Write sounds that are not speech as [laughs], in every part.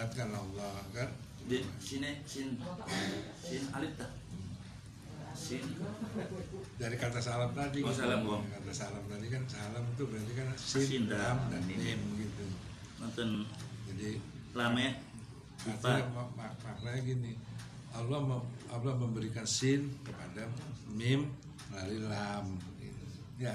mendekatkan Allah kan? Di sini sin sin alif dah. Sin dari kata salam tadi Oh, salam, Bang. kata salam tadi kan salam itu berarti kan sin, Sin, dan mim gitu. Nonton jadi lame artinya Lupa. mak- mak- maknanya gini. Allah Allah memberikan sin kepada mim melalui lam gitu. ya.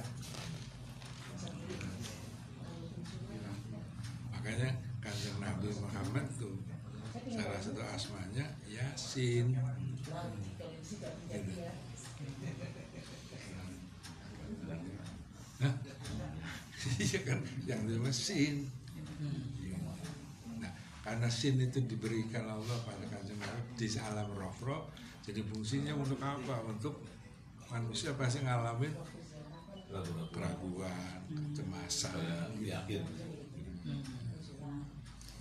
Makanya kanjeng Nabi Muhammad tuh salah satu asmanya Yasin. Gitu. Iya kan? Yang nama sin. Nah karena sin itu diberikan Allah pada kanjeng Nabi di alam rohro jadi fungsinya untuk apa? Untuk manusia pasti ngalamin keraguan kecemasan. Gitu. yakin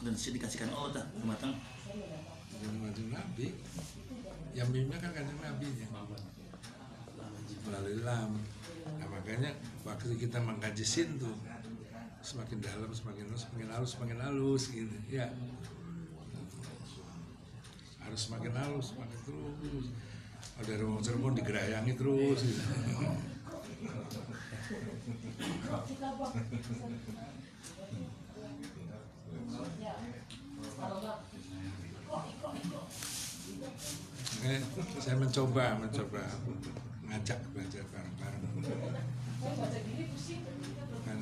dan dikasihkan Allah dah kematang Jadi kanjeng Nabi yang mimnya kan kanjeng Nabi nya melalui lam. Nah, makanya waktu kita mengkaji sin tuh semakin dalam semakin halus semakin halus semakin halus gitu. Ya. Harus semakin halus semakin terus. Oh, dari wong Cirebon digerayangi terus gitu. Makanya saya mencoba mencoba. Ngajak belajar bareng-bareng. Kan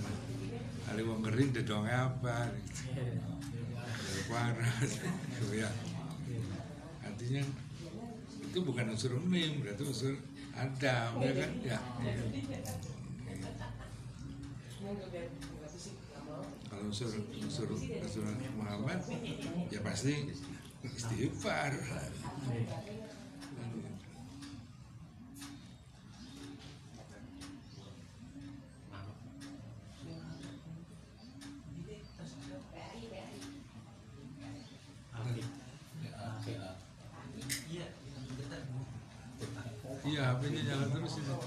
Ali wong ngeri dedong apa? Gitu ya. Artinya itu bukan unsur mim berarti unsur adam ya kan? Ya. Kalau unsur unsur unsur Muhammad ya pasti istighfar iya HP-nya jalan terus ini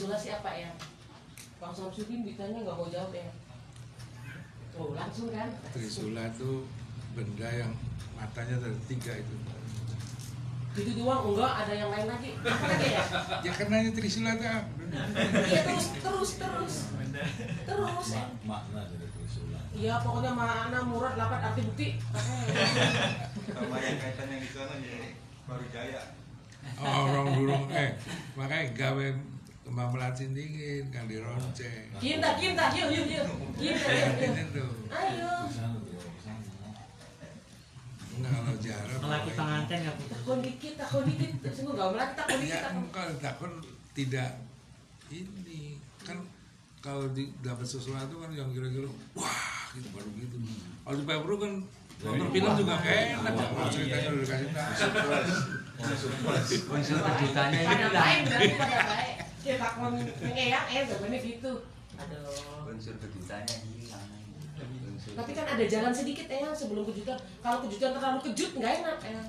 Ya, Trisula siapa ya? Bang Samsudin ditanya nggak mau jawab ya. Oh, langsung kan? Trisula itu benda yang matanya ada tiga itu Gitu doang enggak ada yang lain lagi. Apa lagi ya? ya karena ini Trisula itu apa? Iya terus terus terus. Terus. Ma- makna dari Trisula Iya pokoknya mana murad lapat arti bukti. sama yang kaitan yang itu kan ya baru jaya oh, orang dulu eh makanya gawe kembang melati dingin kan dironceng Kinta kinta yuk yuk yuk. Yuk tuh Ayo. di di nah kalau jarang Melaki pengantin putus. Takon dikit, takon dikit. Sungguh gak melatih takon dikit. ya takon. kalau takut tidak ini kan kalau di, dapat sesuatu kan yang kira-kira wah gitu baru gitu kalau di Pebro kan nonton film juga enak ya kalau ceritanya udah dikasih tahu Unsur kejutannya ini Pada baik berarti pada baik. Kita takon ngeyang eh sebenarnya gitu. Aduh. unsur kejutannya hilang Tapi kan ada jalan sedikit ya sebelum kejutan. Kalau kejutan terlalu kejut nggak enak ya.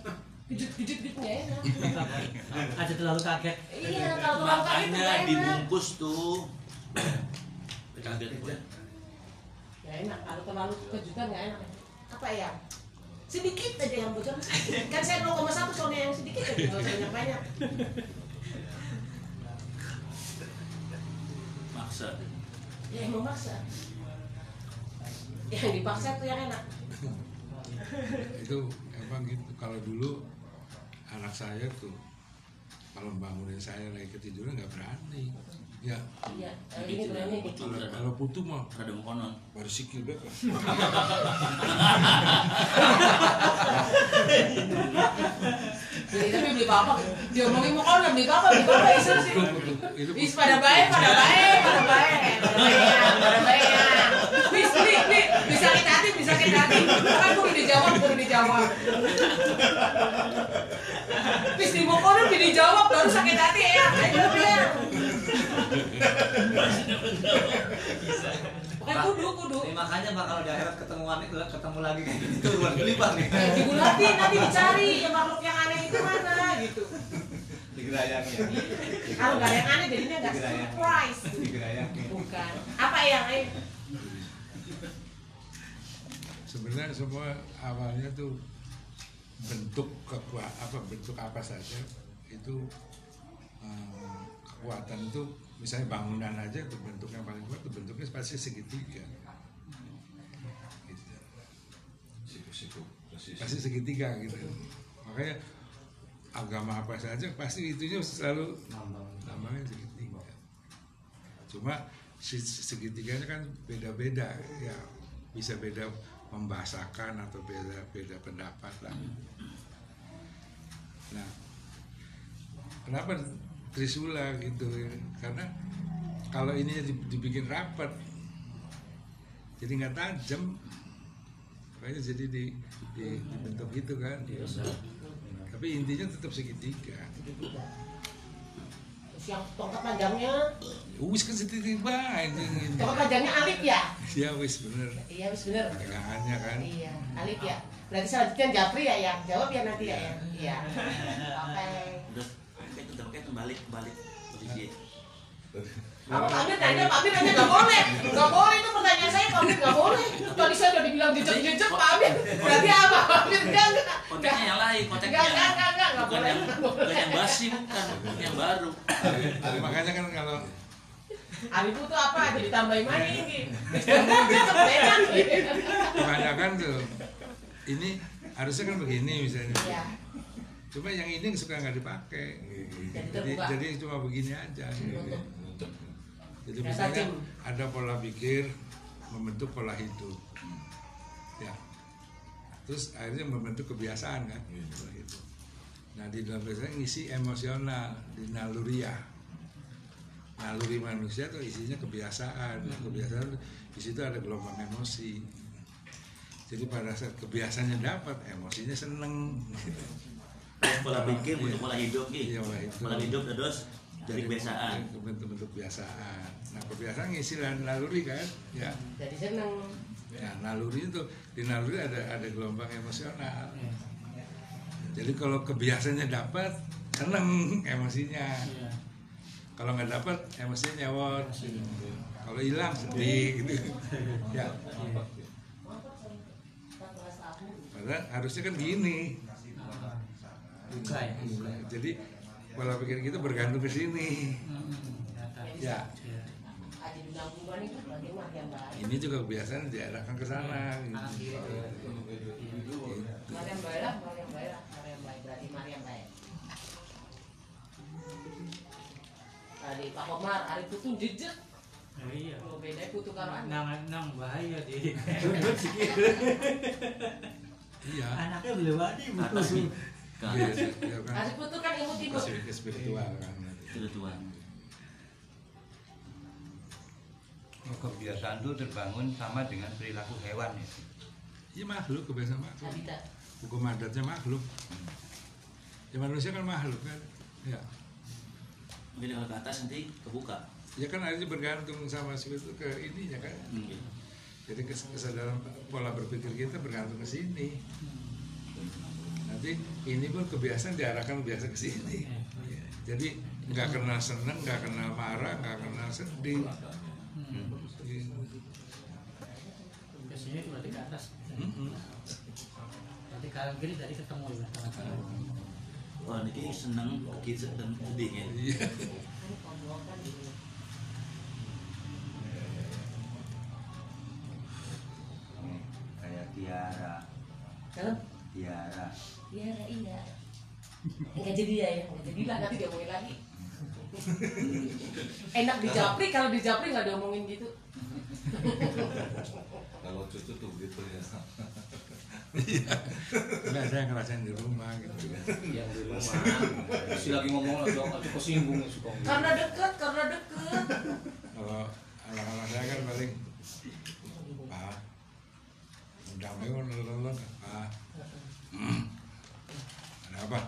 Kejut kejut gitu nggak enak. Ada terlalu kaget. Iya kalau terlalu kaget makanya nggak enak. dibungkus tuh kaget Nggak enak kalau terlalu kejutan nggak enak. Apa ya? Sedikit aja yang bocor. Kan saya 0,1 soalnya yang sedikit aja nggak usah banyak banyak. Maksa Ya yang memaksa. Yang dipaksa tuh yang enak. itu emang gitu kalau dulu anak saya tuh kalau bangunin saya lagi ketiduran nggak berani ya Iya, ini berani nih. kalau putu mah ada mau konon baru sikil beb Jadi tapi beli apa? Dia ngomongin mau konon beli apa? Beli apa isu sih? itu Bis pada baik, pada baik, pada baik, pada baik, pada baik. Bis, bis, bis, bisa kita hati, bisa kita hati. Kan kudu dijawab, kudu dijawab. Bis di mau konon dijawab, baru sakit hati ya. Ayo ya. Bukan kudu, kudu. Ini makanya pak kalau di akhirat ketemuan ketemu lagi kayak gini turuan gelipat nih. Eh, Dibulatin nanti dicari yang makhluk yang aneh itu mana gitu. Digerayangnya. Kalau nggak ada yang aneh jadinya nggak surprise. Digerayangin. Bukan. Apa yang eh? sebenarnya semua awalnya tuh bentuk kekuatan apa bentuk apa saja itu eh, kekuatan itu misalnya bangunan aja itu bentuk yang paling kuat bentuknya pasti segitiga. Gitu. Siku-siku pasti segitiga gitu. Makanya agama apa saja pasti itunya selalu namanya segitiga. Cuma segitiganya kan beda-beda ya. Bisa beda membahasakan atau beda beda pendapat lah. Nah kenapa Trisula gitu ya karena kalau ini dibikin rapat jadi nggak tajam makanya jadi di, di dibentuk gitu kan tapi intinya tetap segitiga yang tongkat panjangnya, wis kan segitiga ini ini tongkat panjangnya alif ya? ya wis bener Iya, wis bener. pegangannya kan Iya, alif ya. Berarti selanjutnya Japri ya yang jawab ya nanti ya yang. Iya. [laughs] Oke. Kayak kembali kembali posisi. Apa Pak Amir tanya, Pak Amir tanya nggak boleh, nggak boleh itu pertanyaan saya, Pak Amir nggak boleh. Tadi saya udah dibilang jejak-jejak Pak Amir, berarti apa? Pak Amir enggak enggak. Konteksnya yang lain, konteksnya. Enggak, enggak, enggak, enggak, enggak boleh. yang, bukan yang basi, bukan, bukan yang baru. makanya kan kalau Alif itu apa? Jadi tambahin mana ini? Jejak beda nih. kebanyakan tuh ini harusnya kan begini misalnya Iya. Cuma yang ini suka nggak dipakai. Jadi jadi cuma begini aja. Gitu. Jadi Ya, misalnya ada pola pikir membentuk pola hidup. Ya. Terus akhirnya membentuk kebiasaan kan. Pola hidup. Nah di dalam kebiasaan ngisi emosional di naluriah. Naluri manusia tuh isinya kebiasaan. Nah, kebiasaan di situ ada gelombang emosi. Jadi pada saat kebiasaannya dapat emosinya seneng. gitu. Pola pikir untuk pola hidup Iya, gitu. pola hidup. Pola hidup terus dari kebiasaan. bentuk-bentuk kebiasaan nah kebiasaan ngisi naluri kan ya Jadi seneng. Ya, naluri itu di naluri ada ada gelombang emosional. Jadi kalau kebiasaannya dapat, seneng emosinya. Kalau nggak dapat, emosinya nyawot. Kalau hilang sedih gitu. ya. Padahal harusnya kan gini. Buka ya. Jadi pola pikir kita bergantung ke sini. Ya, baik? ini juga kebiasaan diarahkan ke sana. Gitu. Tadi Pak Komar, hari itu tuh jejak. Oh, iya Lo beda kutu karo anak. nang nang bahaya di Iya. anaknya belum ada Nih. Ke Iya, atas. iya, kan. Itu kan imut-imut. Ke spiritual kan. Itu Tuhan. Oh, kebiasaan itu terbangun sama dengan perilaku hewan ya. Iya makhluk kebiasaan makhluk. Habitat. Hukum adatnya makhluk. Ya manusia kan makhluk kan. Ya. Mungkin kalau ke atas nanti kebuka. Ya kan akhirnya bergantung sama spiritu ke ininya kan. Mungkin. Jadi kes- kesadaran pola berpikir kita bergantung ke sini. Nanti ini pun kebiasaan diarahkan biasa ke sini. Ya, Jadi nggak kenal seneng, nggak kenal marah, nggak kenal sedih. Gitu. biasanya itu berarti ke atas Mm-mm. berarti kanan kiri tadi ketemu ya Wah, ini seneng, kita dan sedih ya. Enggak jadi ya, ya. Enggak jadi lah nanti diomongin lagi. Enak di Japri, kalau di Japri nggak diomongin gitu. kalau cucu tuh gitu ya. Nggak, saya ngerasain di rumah gitu. yang di rumah si lagi ngomong lagi aku kesinggung suka Karena deket, karena deket. Kalau anak-anak saya kan paling Pak, memang nonton Pak. Hmm. Ada apa?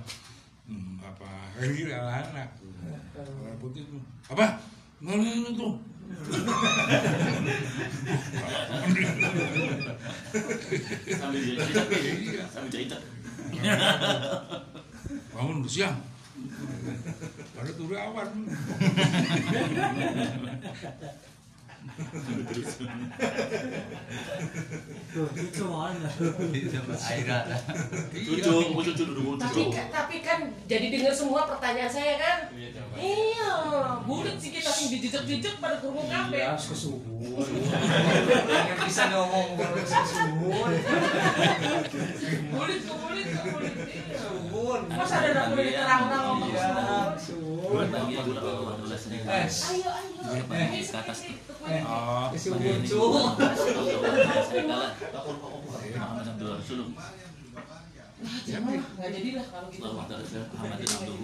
Apa? [laughs] Kayak gitu anak-anak. Orang putih tuh. Apa? Nggak ini tuh. Sambil cerita, sambil cerita. Bangun udah siang. Baru turu awan. Itu mana? Cucu, kamu cucu duduk Tapi cucu. kan, tapi kan jadi dengar semua pertanyaan saya kan? Iya, bulat sih kita langsung dijejek-jejek pada kurung kafe. Iya, kesuhun. Yang bisa ngomong ngomong kesuhun. Bulit ke bulit ke bulit. Iya. Masa ada nak boleh terang-terang ngomong Iya. Bagi kalau. Eh. Eh, ke atas. Eh. Oh. Muhammad Abdul Rasul. Jangan, nggak jadilah kalau gitu. Muhammad Abdul Rasul.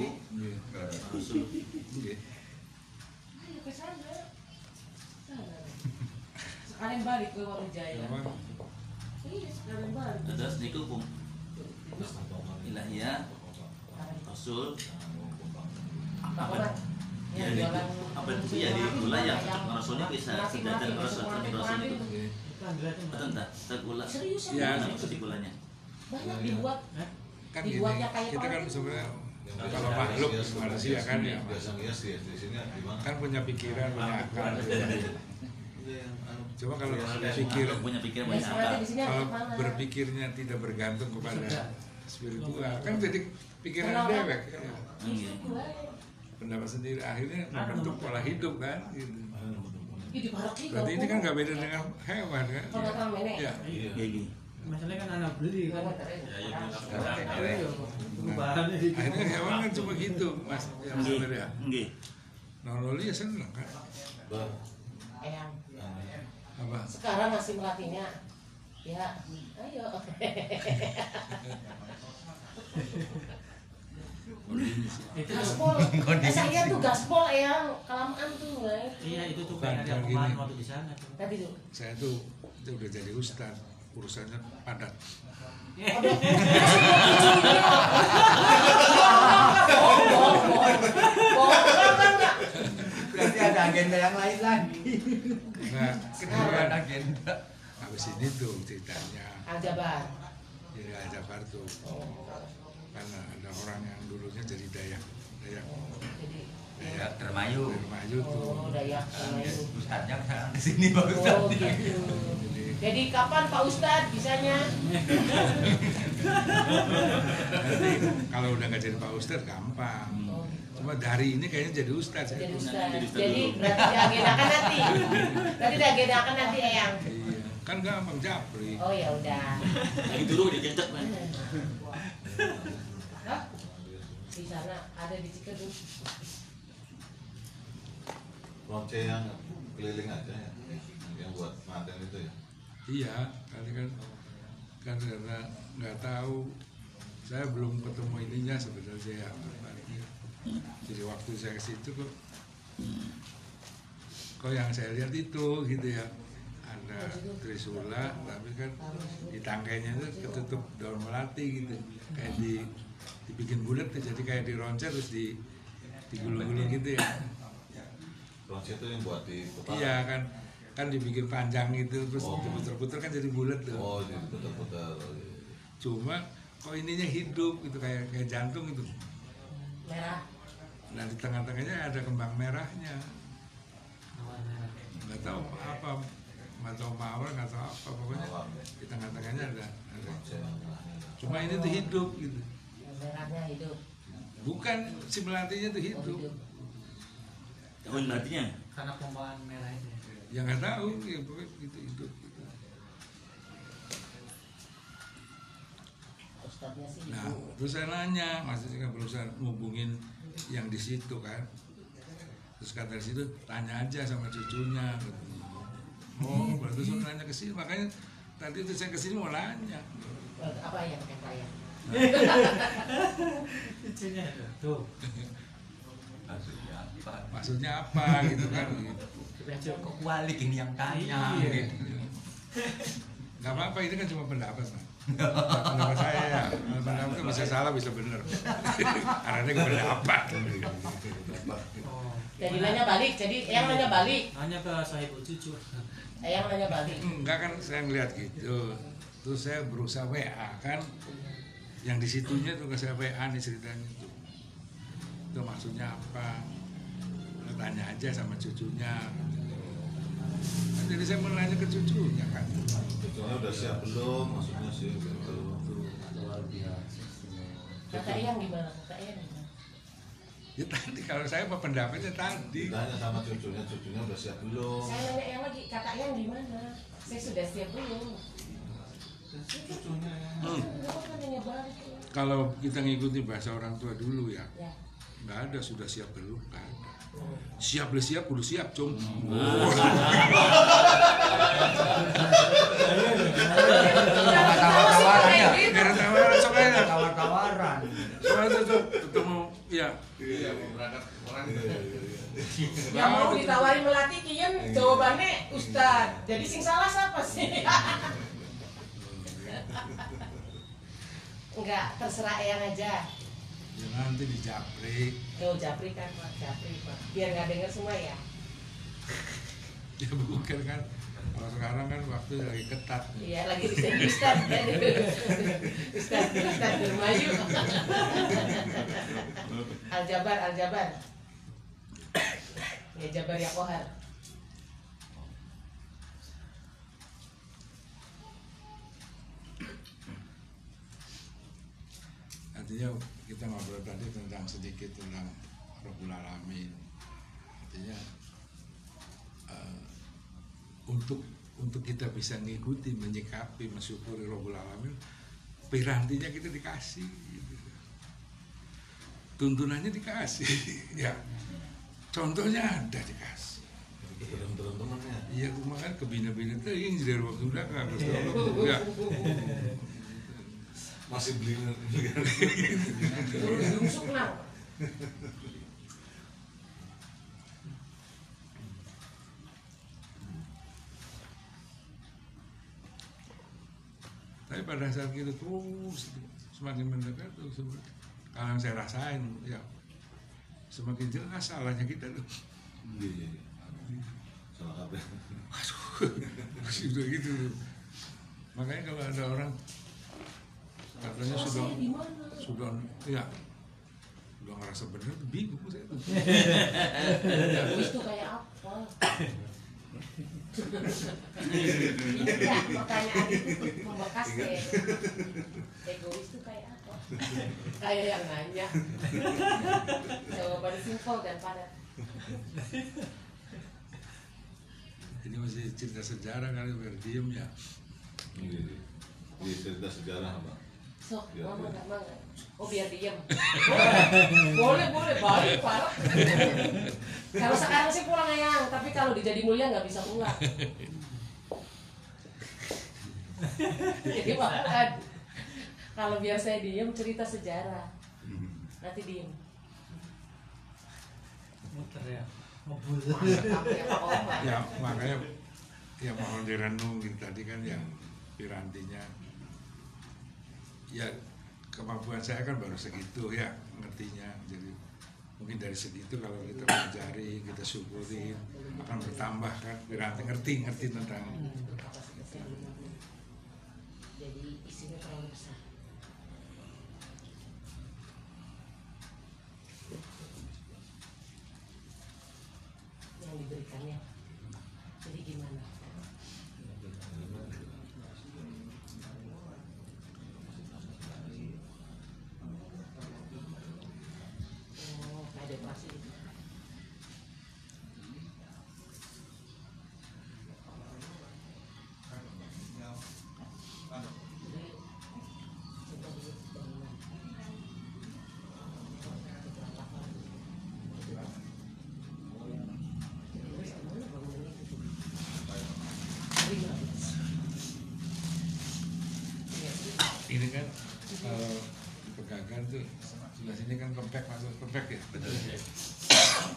iya. Ayo ke sana. Sana. Sekalian balik ke Warijaya. Apa? Iya, sekalian balik. Terus niku kum ilahiyah Rasul Apa? Ya, di- apa itu ya di gula ya Rasulnya bisa sejajar Rasul Rasul itu. betul tak tegula Serius Ya. ya? itu di gulanya Banyak dibuat. Kan gini, Dibuatnya kayak kita kan sebenarnya kalau makhluk manusia kan ya. biasa ngias ya di sini di mana? Kan punya pikiran, punya akal. Coba kalau pikir Kalau punya pikiran Ya, banyak sebenarnya akal. kalau berpikirnya tidak bergantung kepada spiritual. Kan jadi pikiran dewek Iya. Pendapat sendiri. Akhirnya membentuk pola hidup kan gitu. Berarti ini kan nggak beda dengan hewan kan? ya Iya. gini. Masalahnya kan anak beli kan. Nah, akhirnya hewan kan cuma gitu mas Nggih. sebenarnya. Nggih. nololi ya seneng kan apa? Sekarang masih melatihnya. Ya, ayo. [laughs] Itu [laughs] gaspol. Eh, saya tuh gaspol eyang. Kelamaan tuh, guys. Iya itu tuh kayak ada kemarin gini. waktu di sana tuh. Tadi tuh. saya tuh itu udah jadi ustad urusannya padat nggak? [laughs] Berarti ada agenda yang lain lagi. nah Bukan kemudian agenda. habis ini tuh ceritanya Aljabar. jadi Ajabar tuh karena ada orang yang dulunya jadi dayak dayak Jadi, Ya, termayu. dari Maju tuh oh, Dayak sama itu. Ustadznya sekarang di sini Pak Oh, Ustadz. gitu. jadi Jadi kapan Pak Ustadz bisanya? nanti kalau udah nggak jadi Pak Ustadz gampang Oh, cuma dari ini kayaknya jadi Ustadz jadi ya Ustadz. Jadi Ustadz Jadi berarti diagendakan nanti. Berarti diagendakan nanti Eyang. iya kan gampang japri Oh ya udah. Lagi dulu dijejak men. Sana ada di Cikedung. lonce yang keliling aja ya yang buat manten itu ya? Iya kali kan kan karena nggak tahu. Saya belum ketemu ininya sebenarnya ya jadi waktu saya ke situ kok kok yang saya lihat itu gitu ya. Ada trisula tapi kan di tangkainya itu ketutup daun melati gitu kayak di dibikin bulat jadi kayak dironcer terus di digulung-gulung gitu ya lonce itu yang buat di kepala iya kan kan dibikin panjang gitu terus Oh. diputer-puter kan jadi bulat tuh oh jadi putar-putar oh, iya. cuma kok ininya hidup gitu kayak kayak jantung gitu Merah. nah di tengah-tengahnya ada kembang merahnya Mawar merah. nggak tahu apa nggak tahu mawar nggak tahu apa pokoknya di tengah-tengahnya ada, ada. cuma ini tuh hidup gitu Merahnya hidup. bukan si melatinya tuh Oh, hidup hidup. Tahu artinya? Karena pembawaan merah itu. ya nggak tahu ya pokoknya gitu hidup gitu. Sih nah ibu. terus saya nanya maksudnya kan berusaha ngubungin yang di situ kan terus kata di situ tanya aja sama cucunya gitu. oh berarti suruh nanya ke sini makanya tadi itu saya ke sini mau nanya Apa yang kata ya? Cucunya tuh. maksudnya apa gitu kan gitu. Kok balik ini yang tanya. Iya. gitu. nggak apa-apa ini kan cuma pendapat Mas. pendapat saya ya pendapat kan bisa salah bisa benar karena ini pendapat Oh. Jadi nanya balik. Jadi yang nanya balik. Hanya ke sahibu cucu. Yang nanya balik. enggak kan saya ngeliat gitu terus saya berusaha WA kan yang di situnya tuh saya WA nih ceritanya tuh maksudnya apa tanya aja sama cucunya Nah, jadi saya mau nanya ke cucunya kan Sebetulnya udah siap belum? Maksudnya sih gitu. luar biasa Kata Eyang gimana? Kata gimana? ya tadi kalau saya mau pendapatnya tadi Ditanya sama cucunya, cucunya udah siap belum? Saya nanya Eyang lagi, kata Eyang gimana? Saya sudah siap belum? Ya. Hmm. Ya. kalau kita ngikuti bahasa orang tua dulu ya Ya. nggak ada sudah siap belum nggak ada siap boleh siap kudu siap cung [laughs] Tawar-tawaran ya. Biar tawaran aja. Tawar-tawaran. Soalnya itu ketemu ya Iya, berangkat orang. Iya, iya, iya. Ya mau ditawari melatih kian jawabannya Ustad. Jadi sing salah siapa sih? [laughs] Enggak, terserah Eyang aja. ya nanti di japri Yo Japri kan Pak, Japri Pak. Biar nggak denger semua ya. [laughs] ya bukan kan kalau sekarang kan waktu lagi ketat Iya, lagi Ustad [laughs] Ustad. Ustad Ustad Dermayu. Al Jabar, Al Jabar. Ya Jabar ya Kohar. Artinya kita ngobrol tadi tentang sedikit tentang Rabbul Alamin. Artinya eh, untuk untuk kita bisa ngikuti menyikapi mensyukuri Rabbul Alamin pirantinya kita dikasih gitu. tuntunannya dikasih [laughs] ya. Contohnya ada dikasih. Teman-temannya. iya rumah kan kebina-bina tuh yang jadi waktu udah kan [laughs] ya Masih beli busuk [laughs] nang. Tapi pada saat kita terus semakin mendekat tuh kalau yang saya rasain ya semakin jelas salahnya kita tuh. Iya, iya. Salah kabeh. Aduh, [laughs] sudah gitu. Makanya kalau ada orang katanya sudah sudah ya udah ngerasa bener bingung saya tuh. [laughs] Tuh kayak apa? Iya, pertanyaan itu membekas deh. Egois tuh kayak apa? Kayak yang nanya. Jawaban simpel dan padat. Ini masih cerita sejarah kali biar diem ya. Iya, iya. Iya, cerita sejarah, Pak. Sok, Ya, mama nggak mau. Oh biar diem. [laughs] boleh, boleh, balik parah. kalau sekarang sih pulang ayang, tapi kalau di jadi mulia nggak bisa pulang. Jadi makan. Kalau biar saya diem cerita sejarah, nanti diem. muter ya ngebul ya? [laughs] Ya makanya ya mohon direnungin tadi kan yang pirantinya ya kemampuan saya kan baru segitu ya ngertinya. Jadi mungkin dari segitu kalau kita pelajari kita syukuri akan bertambah kan. Piranti ngerti ngerti tentang pegangan tuh sebelah sini kan kompak masuk kompak ya Betul.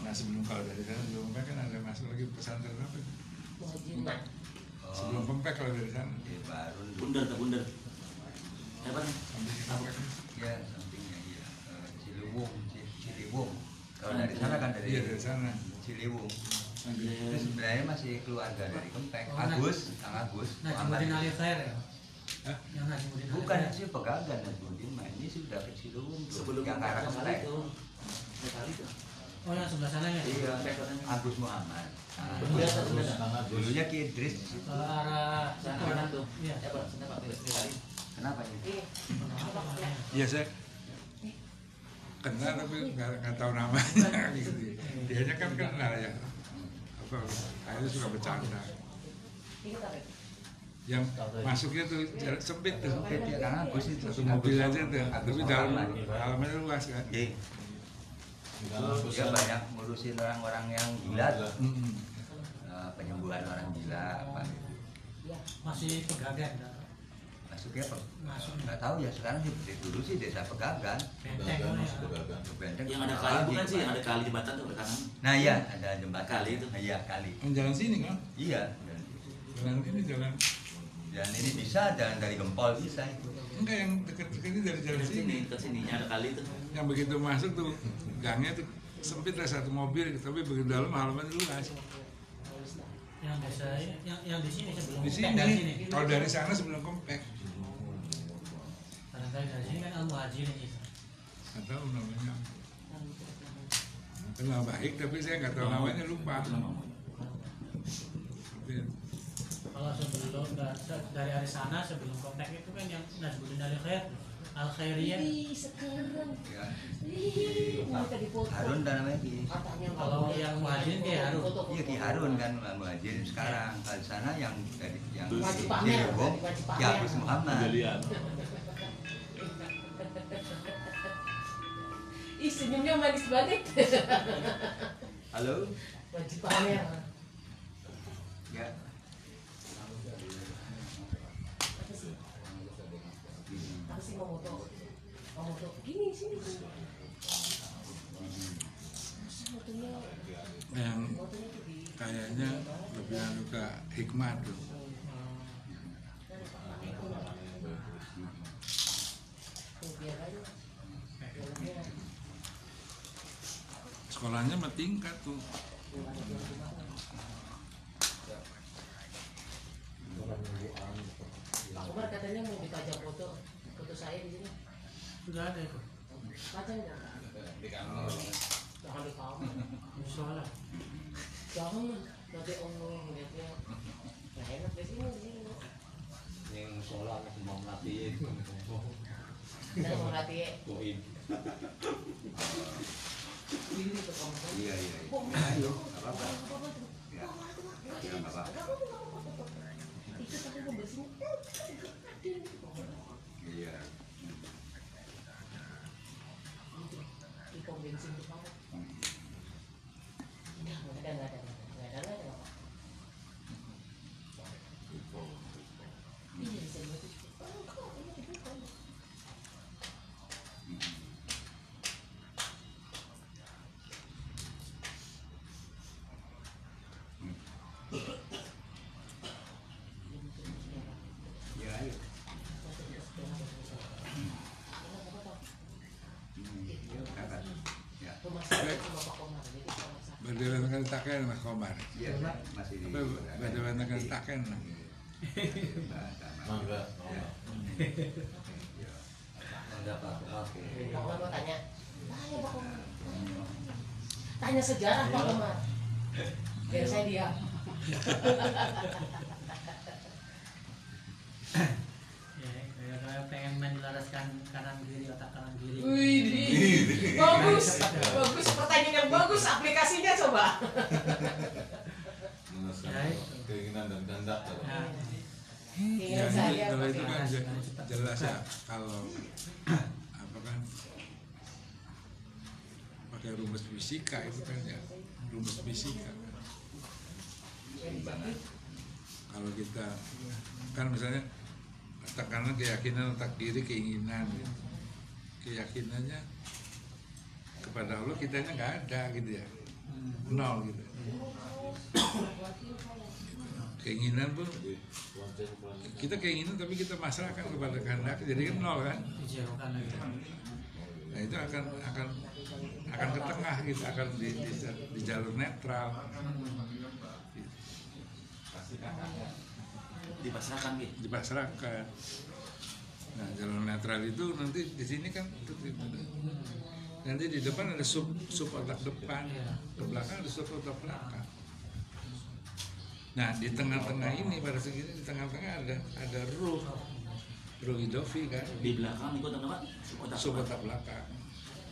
nah sebelum kalau dari sana sebelum kompak kan ada masuk lagi pesantren apa itu? Muhajirin. sebelum kompak kalau dari sana baru Bundar ke bundar. Apa nih? sampai di kompak ya sampingnya iya Eh, Ciliwung Ci- Ciliwung kalau dari sana kan dari iya dari sana Ciliwung Sampai- itu sebenarnya masih keluarga dari Kempek Oh, nah. Agus Kang Agus Najmuddin Muhammad. Alif Khair ya Hah? yang Najmuddin bukan Alif Khair. Mah ini sudah ke Ciliwung tuh, Sebelum yang ke arah Kempek itu. Oh yang sebelah sana ya? Iya, Agus Muhammad. Nah, Iya, tangan terus. dulunya Ki Idris. Ke arah Sana kanan tuh. Iya. Ya. Kenapa ini? Iya saya kenal tapi nggak nggak tahu namanya [laughs] gitu. Dia kan kenal ya. Apa? Akhirnya suka bercanda. Yang masuknya tuh jarak sempit tuh. Ya. Satu mobil aja tuh. Tapi dalam halamannya luas kan. Iya. Dia banyak ngurusin orang-orang yang gila, Mm-mm. eh, penyembuhan orang gila, apa gitu. masih pegagan. Masuknya apa? Masuk Nggak tahu ya sekarang sih dari dulu sih desa Pegagan. benteng ya. Benteng Yang ada kali bukan sih, yang ada kali jembatan tuh ke kanan. Nah iya ada jembatan Kali itu. Iya kali. Yang jalan sini kan? Iya. Jalan ini jalan Dan ini bisa jalan dari Gempol bisa itu. enggak yang dekat-dekat ini dari jalan sini, sini. ke sini, yang ada kali itu. Yang begitu masuk tuh gangnya tuh sempit lah satu mobil tapi begitu dalam halaman luas. Yang biasa yang yang di sini sebelum Di dari sini. kalau dari sana sebelum komplek, Barangkali dari sini kan Al Muhajirin itu. nggak tahu namanya. Kenal baik tapi saya nggak tahu namanya lupa. Tapi Kalau sebelum da- se- dari arah sana sebelum komplek itu kan yang Nazbuddin dari Khair Al Khairiyah. Sekarang. Ya. Ih, mereka dipoto. Harun dan namanya Ki. Kalau yang kayak foto, Harun. Iya Ki Harun kan Muhajirin sekarang. Kalau di sana yang dari yang Wajib di pamer. ya Agus Muhammad. Ih, senyumnya manis banget. Halo. Wajib pamer. Ya. Apa sih? Apa sih mau foto? Foto? Gini, sini. yang kayaknya lebih anu ke hikmat tuh. Sekolahnya mah tingkat tuh. Pak katanya mau dipajang foto foto saya di sini. Sudah ada itu. Pajang nggak? Jangan di kamar. Musola. Jangan nanti om ngeliatnya nggak enak di sini di sini. Yang sholat mau melatih Kita mau latih poin. ini tuh kamu. Iya iya. iya. Ayo, nggak apa-apa. Ya. Ya apa-apa. Itu tadi mau bersihin. Iya. Di pom bensin tuh kamu. Nggak nggak ada nggak ada nggak ada nggak ada nggak ada. Iya bisa gitu. Oh, kok ini dibuka? Iya ayo. Iya, kakak. Ya. Tuh masih ada sama Pak Komar. Jadi kalau masak. Taken mas Komar. Iya, masih di. Apa berdewatan kan? Nah, sama. Mangga. Pak Komar mau tanya. Tanya Pak Komar. Tanya sejarah Pak Komar. Biar saya diam. [laughs] Ya, kayak pengen menjelaskan kanan kiri otak kanan kiri. Wih, [laughs] bagus, bagus pertanyaan yang bagus aplikasinya coba. [laughs] Keinginan dan kehendak. Nah, Ya, Keinginan saya kalau itu kan jelas ya kalau [clears throat] apa kan pakai rumus fisika itu kan ya rumus fisika. Kalau kita kan misalnya otak kanan keyakinan otak kiri keinginan gitu. keyakinannya kepada Allah kitanya nggak ada gitu ya. Nol gitu. Keinginan pun kita keinginan tapi kita masrahkan kepada kehendak jadi kan nol kan? Nah itu akan akan akan ke tengah gitu. Akan di, di, di jalur netral Dipasrahkan gitu. dipasrahkan nah jalur netral itu nanti di sini kan Nanti di depan ada sub sub otak depan, Iya. ke belakang ada sub otak belakang. Nah di tengah-tengah ini pada segini di tengah-tengah ada ada ruh ruh idofi kan, Di belakang ikut apa? Otak sub otak belakang.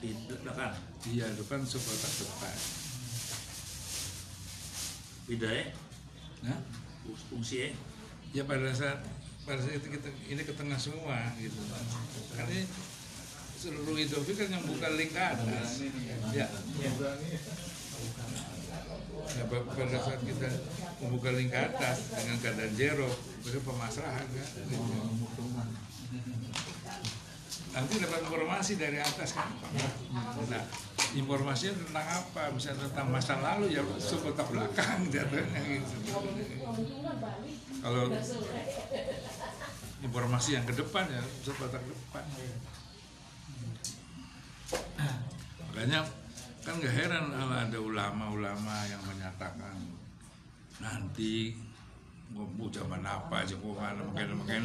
Di belakang. Iya depan sub otak depan. Beda ya. Nah Fungsi ya. Ya pada saat pada saat itu kita ini ke tengah semua gitu. Karena seluruh idofi kan yang buka link atas. Ya. Ya, pa- pada saat kita membuka link atas dengan keadaan zero itu pemasrahan kan nanti dapat informasi dari atas kan? Nah informasinya tentang apa? Misalnya tentang masa lalu ya sekotak belakang [laughs] jatuhnya gitu. Kalau informasi yang ke depan ya sekotak depan makanya kan gak heran kalau ada ulama-ulama yang menyatakan nanti ngomong zaman apa Jokowi mungkin mungkin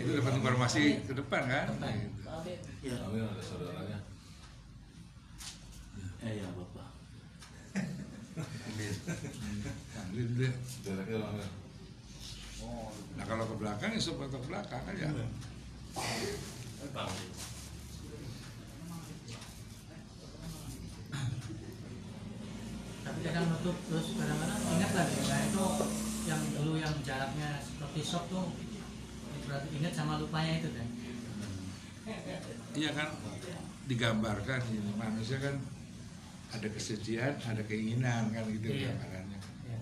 itu dapat informasi ke depan kan? Ya. Eh ya bapak. Ambil deh. Jaraknya ambil. nah kalau ke belakang ya sekotak belakang aja tapi kadang nutup terus kadang-kadang ingat lah ya itu yang dulu yang jaraknya seperti shop tuh berarti ingat sama lupanya itu kan iya kan digambarkan ini manusia kan ada kesedihan ada keinginan kan gitu Iya. gambarannya ya.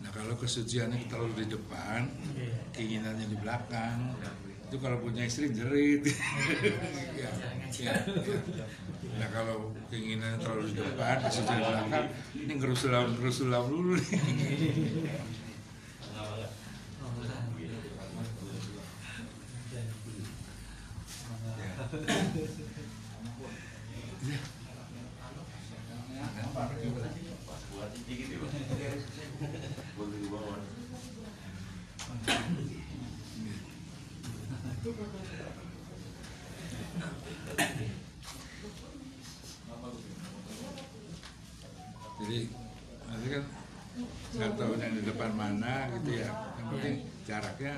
Nah kalau kesuciannya terlalu di depan, Iya. keinginannya di belakang, itu kalau punya istri jerit. ya, ya, ya. Nah kalau keinginannya terlalu di depan, kesucian di belakang, ini ngerusulam ngerusulam dulu nih. Oh, benar. Buat dikit ya pak. Boleh di bawah. Jadi nanti kan nggak tahu yang di depan mana gitu ya. Yang penting jaraknya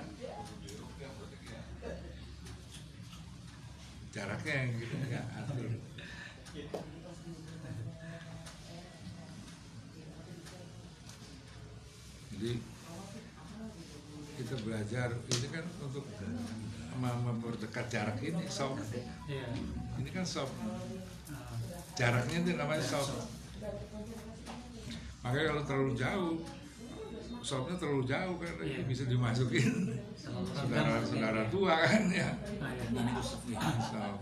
jaraknya yang gitu ya atur. Jadi kita belajar ini kan untuk mem- memperdekat jarak ini soft. Iya. Ini kan soft. Jaraknya itu namanya soft. Makanya kalau terlalu jauh, softnya terlalu jauh kan Iya. bisa dimasukin saudara-saudara tua kan ya. Nah, ya. Nah,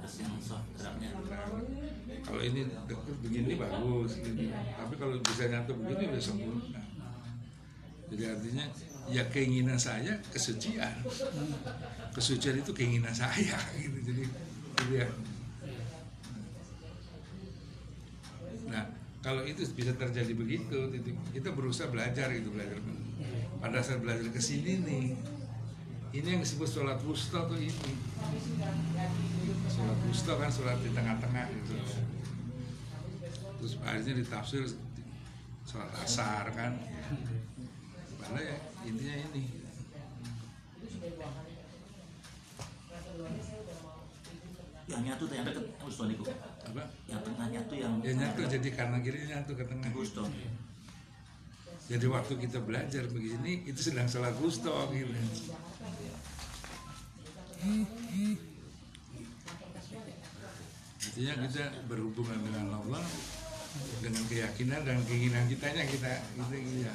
kalau ini deket begini bagus gitu. Tapi kalau bisa nyatu begini udah sempurna. Jadi artinya ya keinginan saya kesucian. Kesucian itu keinginan saya [laughs] gitu. Jadi jadi ya. Nah, kalau itu bisa terjadi begitu, titik- kita berusaha belajar gitu belajar. Pada saat belajar ke sini nih, ini yang disebut sholat wusta tuh ini. Sholat wusta kan sholat di tengah-tengah gitu. Terus akhirnya ditafsir sholat asar kan. Padahal ya intinya ini. Yang nyatu yang deket. Yang Ustaz Niko. Apa? Yang tengah nyatu yang. Ya nyatu jadi kanan kiri nyatu ke tengah. Ustaz. Jadi waktu kita belajar begini itu sedang sholat wusta gitu. Artinya kita berhubungan dengan Allah dengan keyakinan dan keinginan kitanya kita gitu, gitu ya.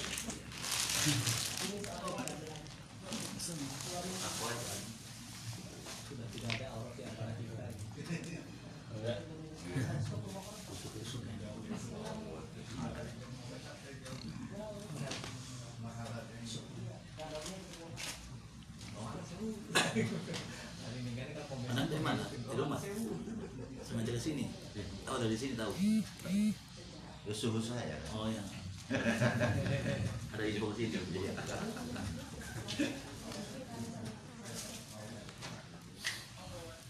Sudah tidak ada aurat di antara kita. Hari ini kan kita komen. Anak dari Di sini. Dari sini tahu. ke suhu saya. Oh ya. [laughs] Ada info ke sini ya.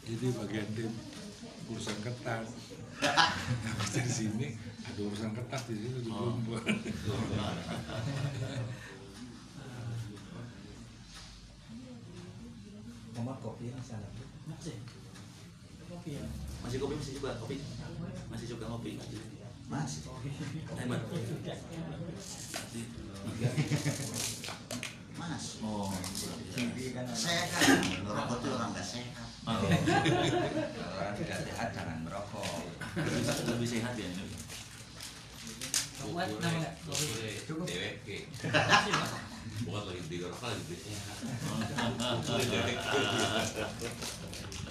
Jadi bagian tim urusan ketat. Habis [laughs] dari sini ada urusan ketat di situ di Oh. Plumbon. Mama kopi yang sana. Masih. Kopi ya. Masih kopi masih juga kopi. Masih suka ngopi. Mas, Hebat. mas. Oh. Saya kan ngerokok tuh orang gak sehat. Oh. Orang tidak sehat jangan merokok. Lebih, sehat ya. Kopi. Cukup. Bukan lagi di ngerokok lagi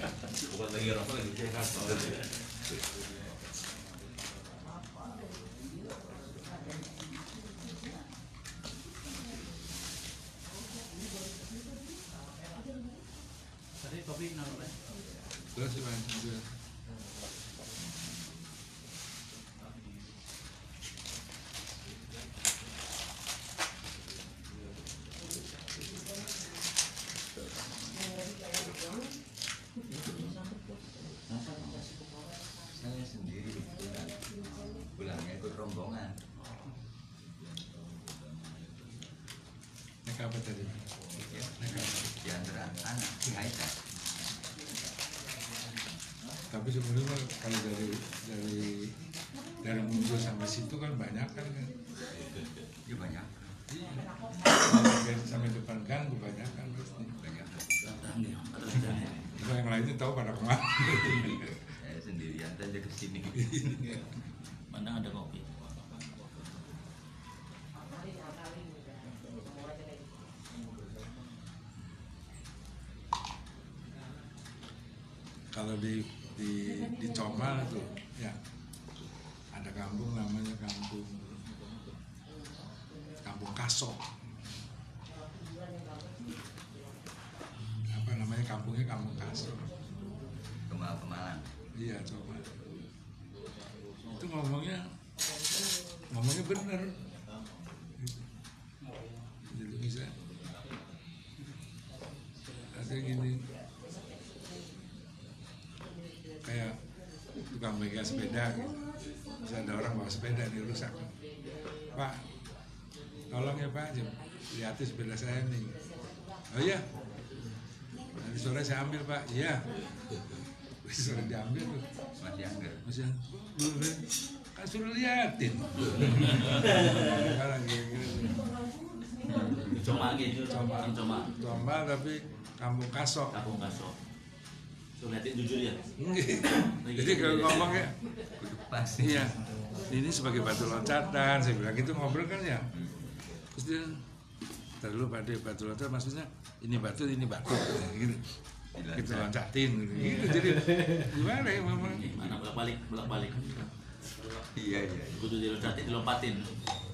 di sehat. Bukan lagi ngerokok lagi sehat. Tadi kopi nama Terus gimana? Terus. Saya sendiri pulang. Pulangnya ikut rombongan. Naik apa tadi? Ya, Naik apa? di antara anak Aisyah. Tapi sebenarnya mah kalau dari dari dari muncul sampai situ kan banyak kan kan. Ya banyak. Iya. Sampai, sampai depan gang kebanyakan pasti. Banyak. Kalau yang lainnya tahu pada ke mana. Saya ke sini. Mana ada kopi? kalau di di di Comal itu ya ada kampung namanya kampung kampung Kasok apa namanya kampungnya kampung Kasok Kemal Kemalang. iya coba itu ngomongnya ngomongnya bener. Jadi bisa. Ada gini. Kayak tukang bengkel sepeda gitu. Bisa ada orang bawa sepeda nih rusak. Pak tolong ya pak. Lihatin sepeda saya nih. Oh iya. Nanti sore saya ambil pak. Iya sore diambil tuh Masih angger. masih belum kan suruh liatin sekarang gini Coma gitu. Coma. Coma. Tombal tapi kampung kasok Kampung Kaso. Tuh liatin jujur ya. jadi kalau ngomongnya Pasti. iya ini sebagai batu loncatan saya bilang gitu ngobrol kan ya terus dia Ntar dulu pada batu loncat maksudnya ini batu ini batu gitu kita loncatin gitu, gitu. jadi gimana ya mama Mana bolak balik, bolak balik. Iya iya. Kudu diloncatin, dilompatin.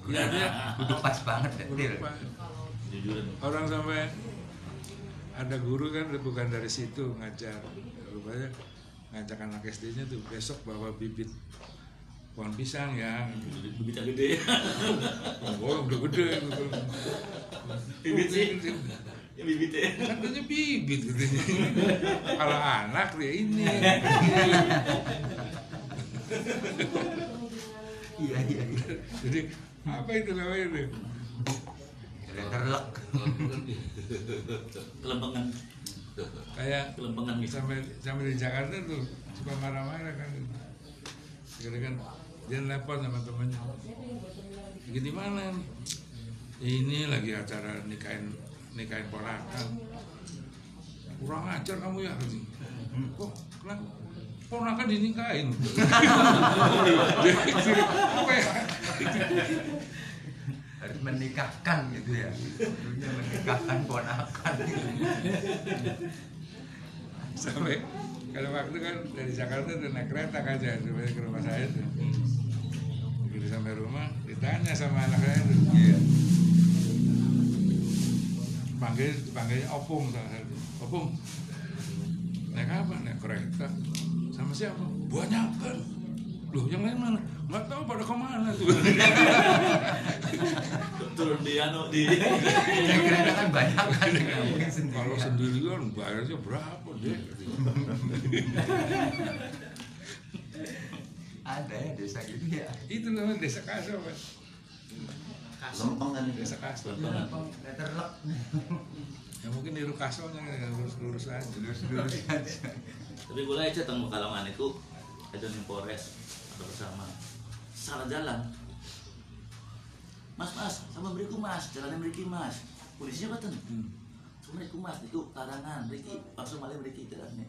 Iya, dia Udah pas banget ya. Jujuran. orang sampai ada guru kan bukan dari situ ngajar rupanya ngajak anak SD-nya tuh besok bawa bibit pohon pisang ya Bibitnya gede. [laughs] oh udah gede gitu. Bibit sih. Ya bibitnya. katanya bibit gitu. kalau anak dia ini Iya iya iya. jadi apa itu namanya itu Terlek. Kelempengan. kayak Kelempengan gitu. sampai sampai di Jakarta tuh suka marah-marah kan Akhirnya kan dia telepon sama temennya lagi di mana nih ini lagi acara nikahin nikahin ponakan kurang ajar kamu ya kok kenapa ponakan dinikahin. Harus menikahkan gitu ya. Dulunya menikahkan ponakan. sampai kalau waktu kan dari Jakarta tuh naik kereta kan saya sampai ke rumah saya tuh. Begitu sampai rumah ditanya sama anak saya tuh Iya. panggil panggilnya opung salah satu. Opung naik apa? Naik kereta. Sama siapa? Banyak kan loh yang lain mana? Nggak tahu pada ke mana tuh? [laughs] Turun di anu di Yang kira kan banyak kan sendiri. kalau sendiri kan bayarnya berapa deh Ada ya desa gitu ya. itu namanya desa kaso kan lempeng kan desa kaso Lempeng. Letterlock. [laughs] ya mungkin niru kasonya kan lurus lurus aja. Lurus-lurus aja. tapi gue aja tentang Pekalongan itu ada di Polres ada bersama. Salah jalan. Mas mas sama beriku mas. Jalannya beriki mas. Polisinya betul Hmm. sama beriku mas. Itu karangan beriki langsung malah beriki jalannya.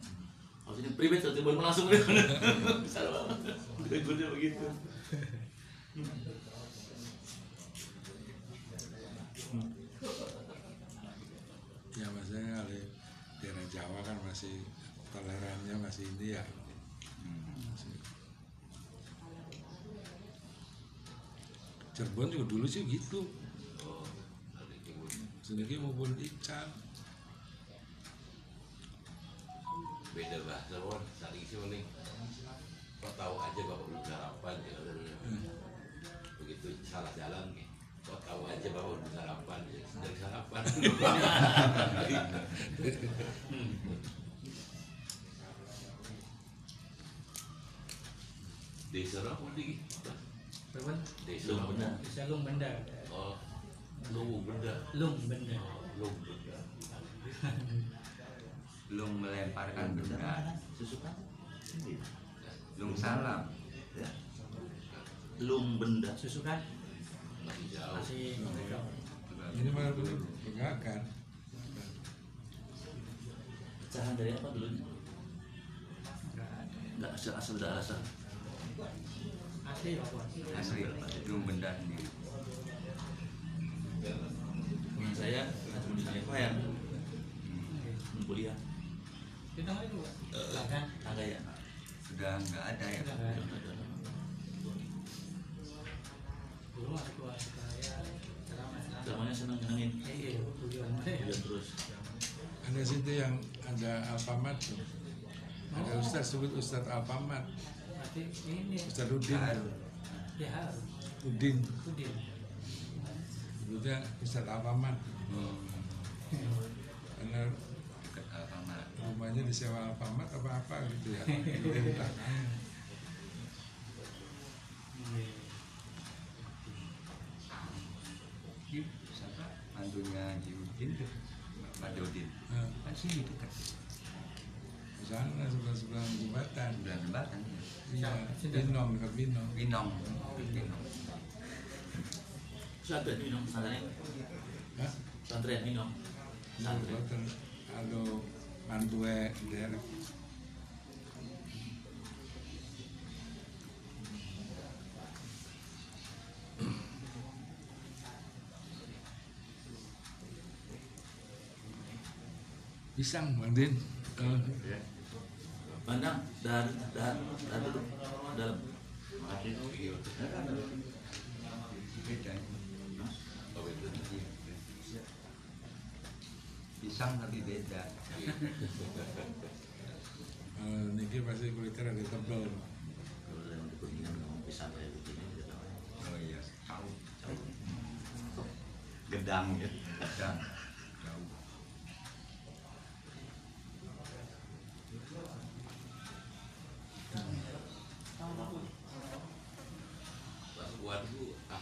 Kalau sini pribadi tuh tiba langsung [laughs] salah banget gue begitu [laughs] ya maksudnya kali daerah Jawa kan masih tolerannya masih ini ya. Masih. Cirebon juga dulu sih gitu. Sedikit maupun ican beda bahasa pun saling sih mending kau tahu aja bahwa lu sarapan ya begitu salah jalan tahu aja bahwa lu sarapan ya dari sarapan desa apa lagi Berapa? desa Lung benda. Bisa lung benda. oh lu benda Lung benda. [laughs] lu benda Belum melemparkan benda. susukan Belum salam. ya lung benda Susu kan masih ini malah dulu pegagan pecahan dari apa dulu nggak asal asal dari asal asli apa? Asli. Belum benda sendiri. teman saya cuma di sana yang kuliah Di tengah itu bahkan tangga ya Sudah nggak ada ya. Semuanya seneng nyenengin Iya, Hujan terus. Ada situ yang ada Alfamart tuh. Ada Ustaz sebut Ustaz Alfamart. Ustaz Udin tuh. ya Udin Udin. sebutnya Ustaz Alfamart. Karena Dekat Alfamart. rumahnya disewa Alfamart apa apa gitu ya [laughs] Di siapa? Mantunya Haji Udin tuh. Pak Dodin. Nah, Kan sini dekat. di sana sebelah sebelah jembatan Sebelah jembatan ya. iya. Binong dekat Binong Pinong. Pinong. pesantren minum pesantren pesantren minum pesantren mantue daerah pisang Bang Din Eh, Bandang dan dan dan duduk dalam makasih Beda. oh itu Pisang tapi beda. eh, niki pasti kulitnya ada tebel kalau yang kuningan ngomong pisang kayak begini gitu. Oh iya. Tahu. Gedang ya. Dan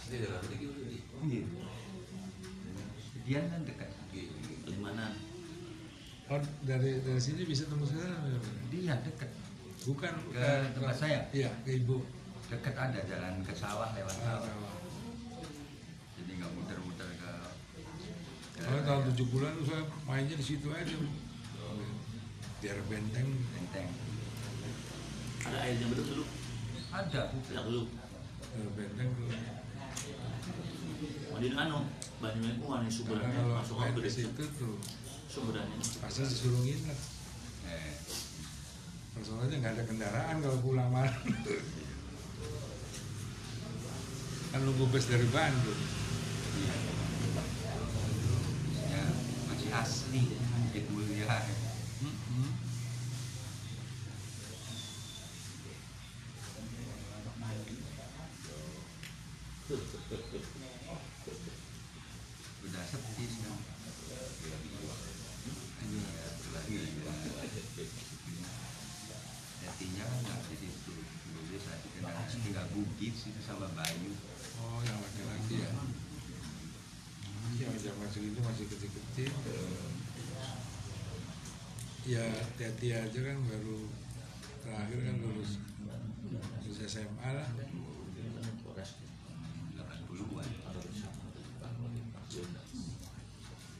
lagi di Iya. Dian kan dekat. Limanan oh dari dari sini bisa tembus ke sana Dian dekat. bukan Ke tempat saya. iya ke ibu Dekat ada jalan ke sawah lewat Ah, sawah. sawah. Jadi nggak muter-muter ke. Kalau tahun 70-an tuh saya mainnya di situ aja. Biar benteng. Benteng. ada airnya betul dulu Ada. dulu Biar benteng tuh. Di anu yang kuan Karena sumberannya masuk ke situ tuh sumberannya pasti disuruh nginep. Eh, Soalnya nggak ada kendaraan kalau pulang malam. kan nunggu bus dari Bandung. iya. Ya, masih asli. Masjid mulia. sama Bayu. Oh, yang laki-laki ya. Yang zaman segitu masih kecil-kecil. Teti aja kan baru terakhir kan lulus lulus SMA lah. 80-an.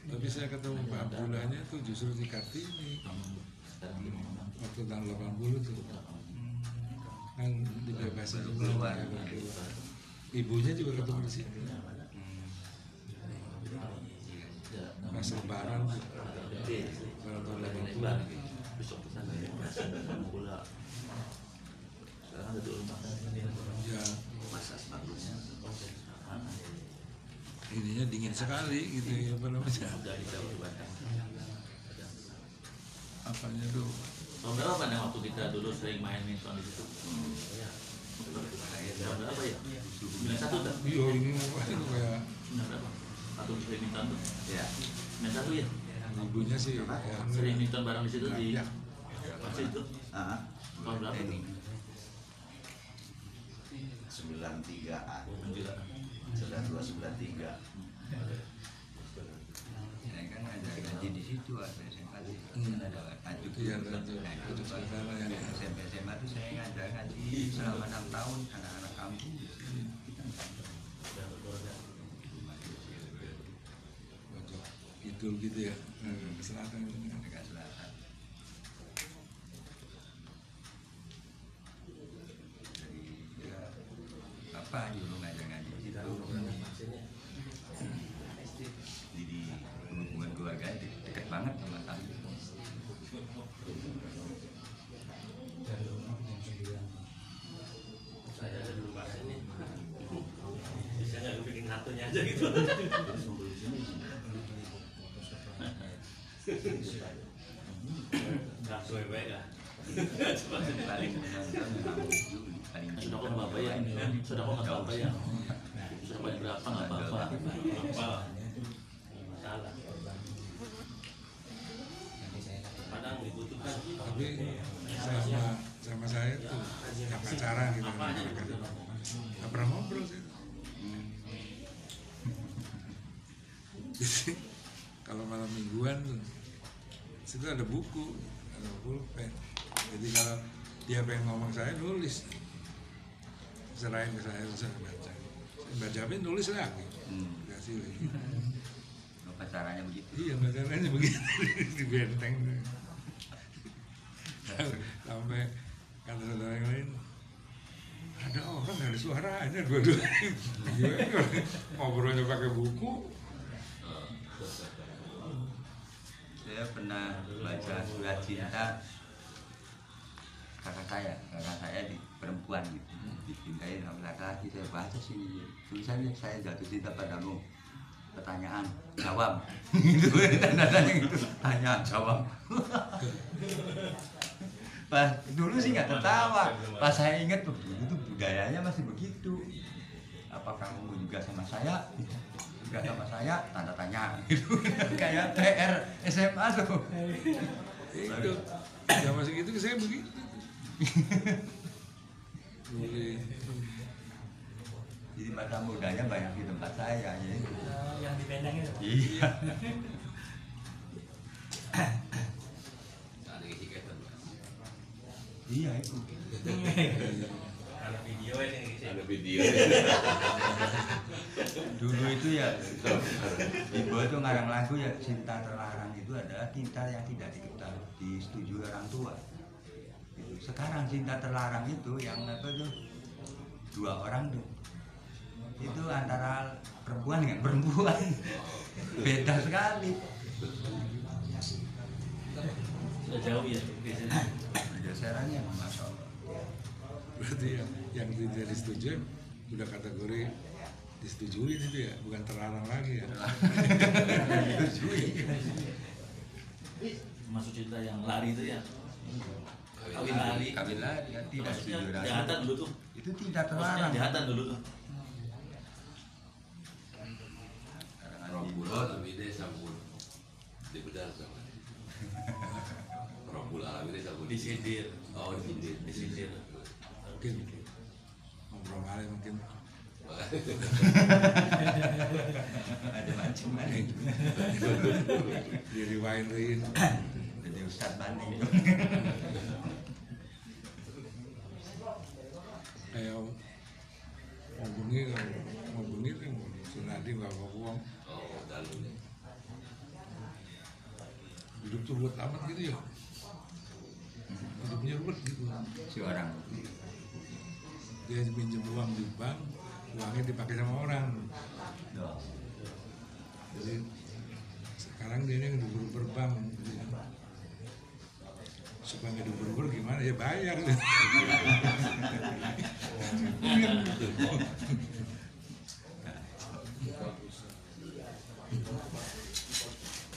Tapi saya ketemu Pak Abdullahnya tuh justru di Kartini. Waktu tahun 80 tuh. Kan dibebasin semua ibunya juga ketemu di situ pas lebaran tuh. Tahun 80 ya sekarang ada dulu ya masa sebagusnya ininya dingin sekali gitu ya apa namanya? Udah Batam apanya tuh tahun berapa nih waktu kita dulu sering main minton di situ? Tahun berapa ya? Sembilan satu kan iya ini apa itu kayak sembilan berapa? Waktu sering minton tuh Ya. sembilan satu ya? Ibunya sih ya, sering minton bareng di situ di ya, masih itu Ah, tahun berapa tuh Ini. 93-an. Juga. 92 93. Saya kan ada ngaji di situ ada SMA di Hmm. ada tajuk. Nah, itu SMP SMA saya ngajar ngaji selama enam tahun anak-anak kampung. kidul gitu ya eh, ke selatan Dekat selatan. Jadi ya apa dulu ngajar ngaji di nggak apa ya. Bayar berapa nggak apa-apa. Apa masalah. Kadang dibutuhkan. Tapi sama sama saya tuh yang pacaran gitu. Nggak pernah ngobrol sih. Jadi, [laughs] kalau malam mingguan tuh situ ada buku ada pulpen. Jadi kalau dia pengen ngomong saya nulis serahin ke saya saya baca saya baca apa nulis lagi. Hmm. kasih lagi apa caranya begitu. Iya masalahnya begitu. [laughs] Di benteng. Sampai kata saudara yang lain ada orang ada suaranya dua-duanya. Gimana? ngobrolnya pakai buku. Saya pernah baca surat cinta kakak saya kakak saya di perempuan gitu dicintai sama laki-laki saya baca sini tulisannya saya jatuh cinta padamu. Pertanyaan jawab. [laughs] Gitu tanda tanya gitu. Tanya jawab. [laughs] Pas dulu sih nggak tertawa. Pas saya ingat tuh dulu tuh budayanya masih begitu. Apa kamu juga sama saya? Juga sama saya? Tanda tanya. Gitu. [laughs] Kayak TR SMA tuh. Itu. Zaman segitu saya begitu nulis jadi masa mudanya banyak di tempat saya ya. Yang di benteng itu iya iya itu. Ada video ini ada video. Dulu itu ya ibu itu ngarang lagu ya cinta terlarang itu adalah cinta yang tidak diketahui disetujui orang tua. Sekarang cinta terlarang itu yang apa tuh dua orang tuh. Itu antara perempuan dengan perempuan. [laughs] Beda sekali. Sudah jauh ya biasanya. Pergeserannya masya Allah berarti yang yang tidak disetujui udah kategori disetujui itu ya bukan terlarang lagi ya. [laughs] Disetujui. masuk cinta yang lari itu ya kawin lari. Kawin lari kan? Tidak setuju jahatan dulu tuh. Itu tidak terlarang. Jahatan dulu tuh. Karangan Rombul Bibot, Alamide Sampun di bedal sama. Rombul Alamide Sampun disindir. Oh di sindir disindir. Mungkin ngobrol kali mungkin. Ada macam-macam diriwayatin jadi Ustadz Bani [laughs] bengi mau bengi kan senadi nggak mau uang Oh, dalu nih. hidup tuh buat amat gitu ya? Hidupnya ruwet gitu. Si orang. Dia pinjam uang di bank uangnya dipakai sama orang. Jadi sekarang dia yang diburu bank. gitu. Supaya nggak diburu gimana? Ya bayar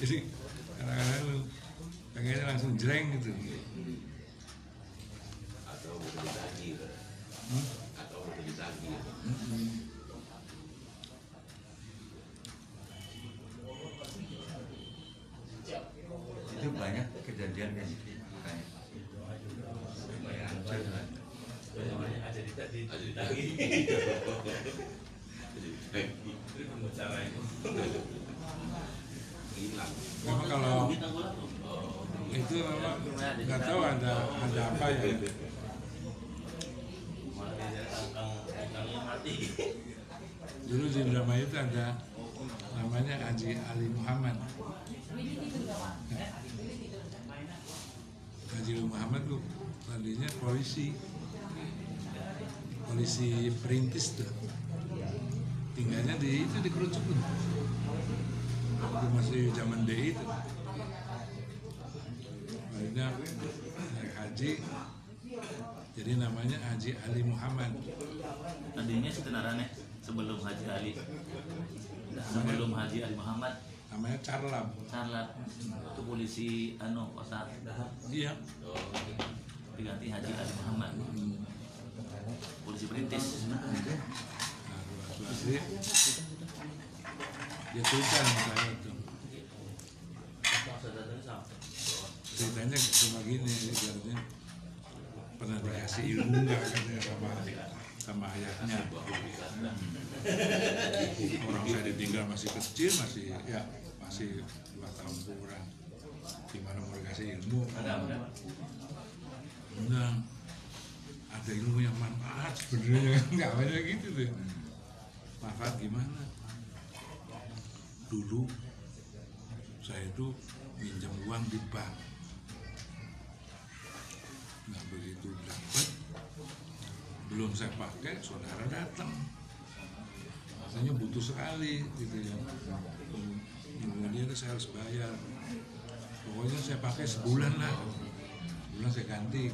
jadi kadang-kadang pengennya langsung jreng gitu Atau bukan ditagih. Hmm? Atau bukan ditagih. itu banyak kejadian kayak gitu banyak Ada ditagih. Ada ditagih. Hilang. memang kalau Kita gua tuh. itu memang nggak tahu ada ada apa ya Malah dia kangkang kangkangnya mati. dulu di drama itu ada namanya Haji Ali Muhammad Haji Ali Muhammad tuh tadinya polisi. Polisi perintis tuh. Tinggalnya di itu di kerucuk tuh. Waktu masih zaman DI itu akhirnya naik haji. Jadi namanya Haji Ali Muhammad. Tadinya sebenarnya sebelum Haji Ali. Sebelum Haji Ali Muhammad namanya Carlam Charlat itu polisi anu kota iya. Diganti Haji Ali Muhammad. Polisi perintis. Nah, dia sama saya tuh ceritanya cuma gini ibaratnya pernah dikasih ilmu nggak katanya sama sama ayahnya. Orang saya ditinggal masih kecil masih ya masih dua tahun kurang. Gimana mau dikasih ilmu? Nah, ada ilmu yang manfaat sebenarnya. [laughs] Nggak banyak gitu tuh. Manfaat gimana? Dulu saya itu minjam uang di bank. Nggak begitu dapat belum saya pakai saudara datang. Rasanya butuh sekali gitu ya. Kemudian saya harus bayar. Pokoknya saya pakai sebulan lah. Sebulan saya ganti.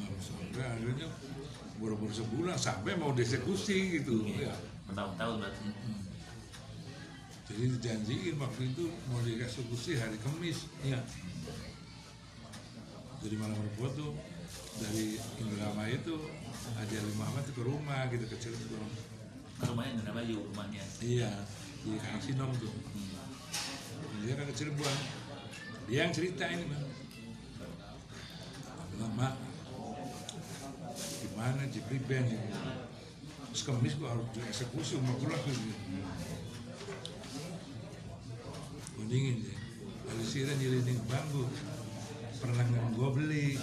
Nah, sampai akhirnya buru-buru sebulan sampai mau dieksekusi gitu. Ya bertahun-tahun berarti. Jadi dijanjiin waktu itu mau dieksekusi hari Kamis. Ya jadi malam tuh dari Indramayu itu Haji Ali Muhammad ke rumah gitu ke Cirebon rumahnya Indra Bayu rumahnya. Iya di Kang Sinom tuh. Dia kan ke Cirebon dia yang cerita ini bang. Mak gimana Jepri Ben ini? Terus Kamis gua harus dieksekusi umur pulang gitu. Mendingin deh dari siran nyelidik bambu. Pernah gua beli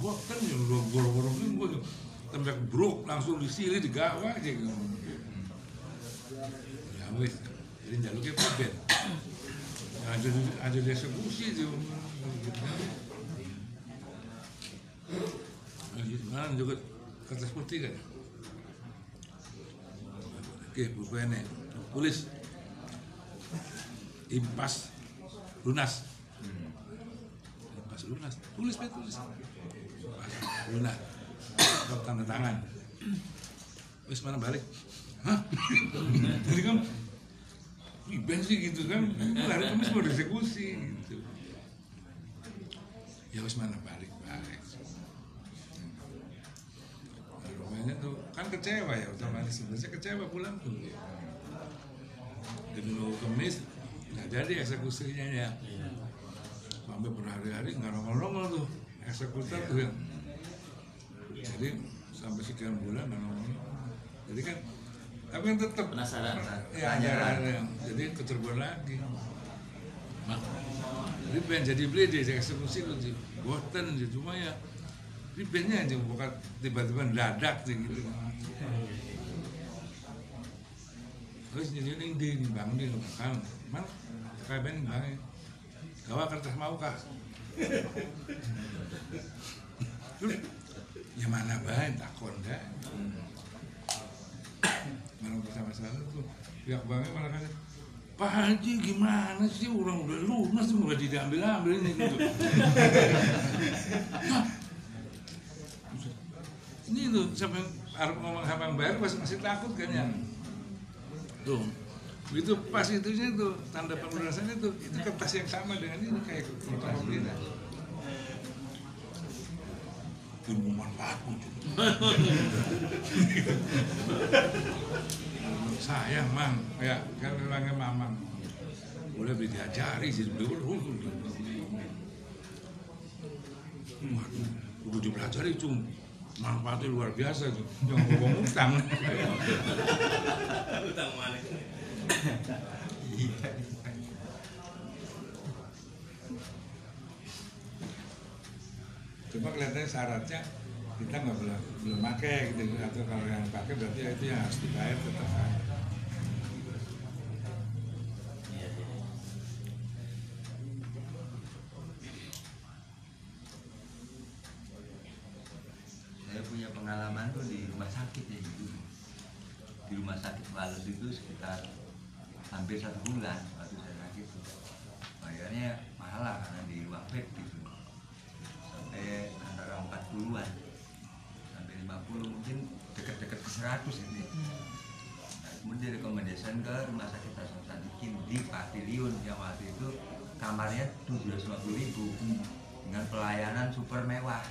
gua kan yang gua gua gua gua gua tembak brok langsung disili digawa aja gitu. Ya wis. Jadi jaluknya peben ada ada dieksekusi tuh Nah, juga kertas putih kan? Oke pulpennya tulis. Impas lunas. Impas lunas. Tulis Pak, tulis lunas Kau tanda tangan. Wis mana balik? Hah? Jadi kan riben sih gitu kan. Hari kamis mau dieksekusi gitu. Ya wis mana balik balik. Nah, rumahnya tuh kan kecewa ya otomatis. Sebenarnya kecewa pulang tuh. Dan mau kemis nggak jadi eksekusinya ya. Sampai berhari-hari nggak nongol-nongol tuh eksekutor tuh yang jadi sampai sekian bulan ngomong jadi kan tapi kan tetap Penasaran. ya ada, jadi ke Cirebon lagi. Mak, jadi pengen jadi beli saya eksekusi sih boten sih cuma ya ini bandnya aja bukan tiba-tiba dadak sih gitu. Terus jadi ini di bang di kan mana kayak band bang. Gawa kertas mau kah ya mana bahan takon dah mana bersama sana tuh pihak banknya malah kata Pak Haji gimana sih? Orang udah lunas mulai diambil ambil ini. Gitu. Ini tuh yang harus ngomong bayar masih masih takut kan ya? Tuh itu pas itu tuh tanda pelunasan itu itu kertas yang sama dengan ini kayak kertas ini pengumuman laku sayang mang ya kan memangnya mamang. Boleh beli diajari sih dulu waduh udah dipelajari cum manfaatnya luar biasa tuh jangan ngomong utang. Utang mana? Cuma kelihatannya syaratnya kita nggak belum belum pakai gitu. Atau kalau yang pakai berarti ya itu yang harus dibayar tetap bayar. Iya, iya. saya punya pengalaman tuh di rumah sakit ya gitu. di rumah sakit Walus itu sekitar hampir satu bulan waktu saya sakit tuh. bayarnya mahal lah karena di ruang bed gitu. Sampai antara 40-an sampai 50 mungkin deket-deket ke 100 ini. Nah, kemudian direkomendasikan ke rumah sakit Hasan Sadikin di Pavilion yang waktu itu kamarnya 750 ribu dengan pelayanan super mewah.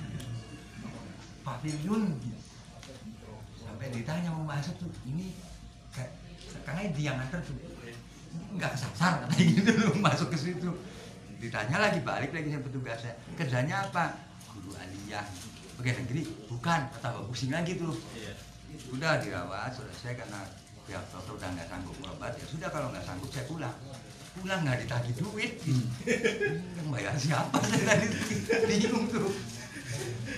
Pavilion. Sampai ditanya mau masuk tuh ini karena dia nganter tuh nggak kesasar [laughs] katanya gitu loh masuk ke situ. Ditanya lagi balik lagi sama petugasnya. Kerjanya apa? Guru aliyah. Pegawai negeri? Bukan tambah pusing lagi tuh. Udah dirawat selesai karena pihak dokter udah nggak sanggup berobat ya sudah kalau nggak sanggup saya pulang. Pulang nggak ditagih duit. Yang [laughs] bayar siapa saya tadi? Bingung tuh.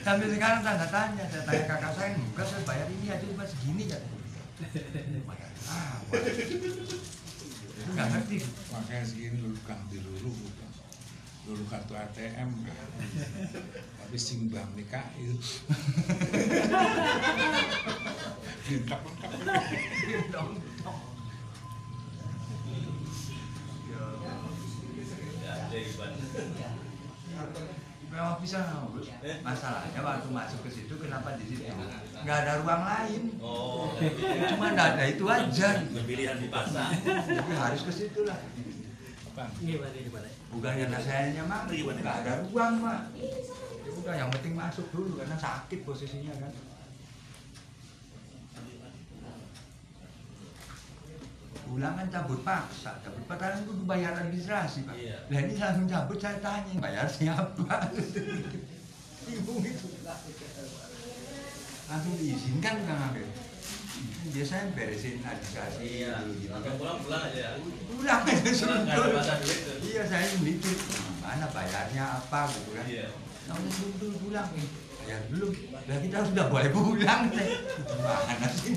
Sampai sekarang tanda tanya saya tanya kakak saya enggak saya bayar ini aja cuma segini [laughs] bayar apa Itu nggak ngerti. Makanya segini dulu diluru bukan. Dulu kartu ATM kan tapi singbang nikah itu lengkap lengkap Memang bisa Gus. Masalahnya waktu masuk ke situ kenapa di situ nggak ada ruang lain. Oh, Cuma nggak ada itu aja. pilihan dipaksa. Jadi harus ke situ lah. Bukan karena sayanya mak, nggak ada ruang mak. Ya udah yang penting masuk dulu karena sakit posisinya kan. Pulang kan cabut paksa, cabut paksa itu bayar administrasi pak. Iya. Lah ini langsung cabut saya tanya, bayar siapa? [laughs] Bingung itu. Langsung diizinkan kan ambil. Biasanya beresin administrasi Iya. dulu gitu kan. Pulang pulang aja. Pulang aja tuh. Iya saya mikir mana bayarnya apa gitu kan. Iya. Nah, udah dulu, dulu pulang nih. Bayar dulu. Lah kita sudah boleh pulang teh. Mana sih?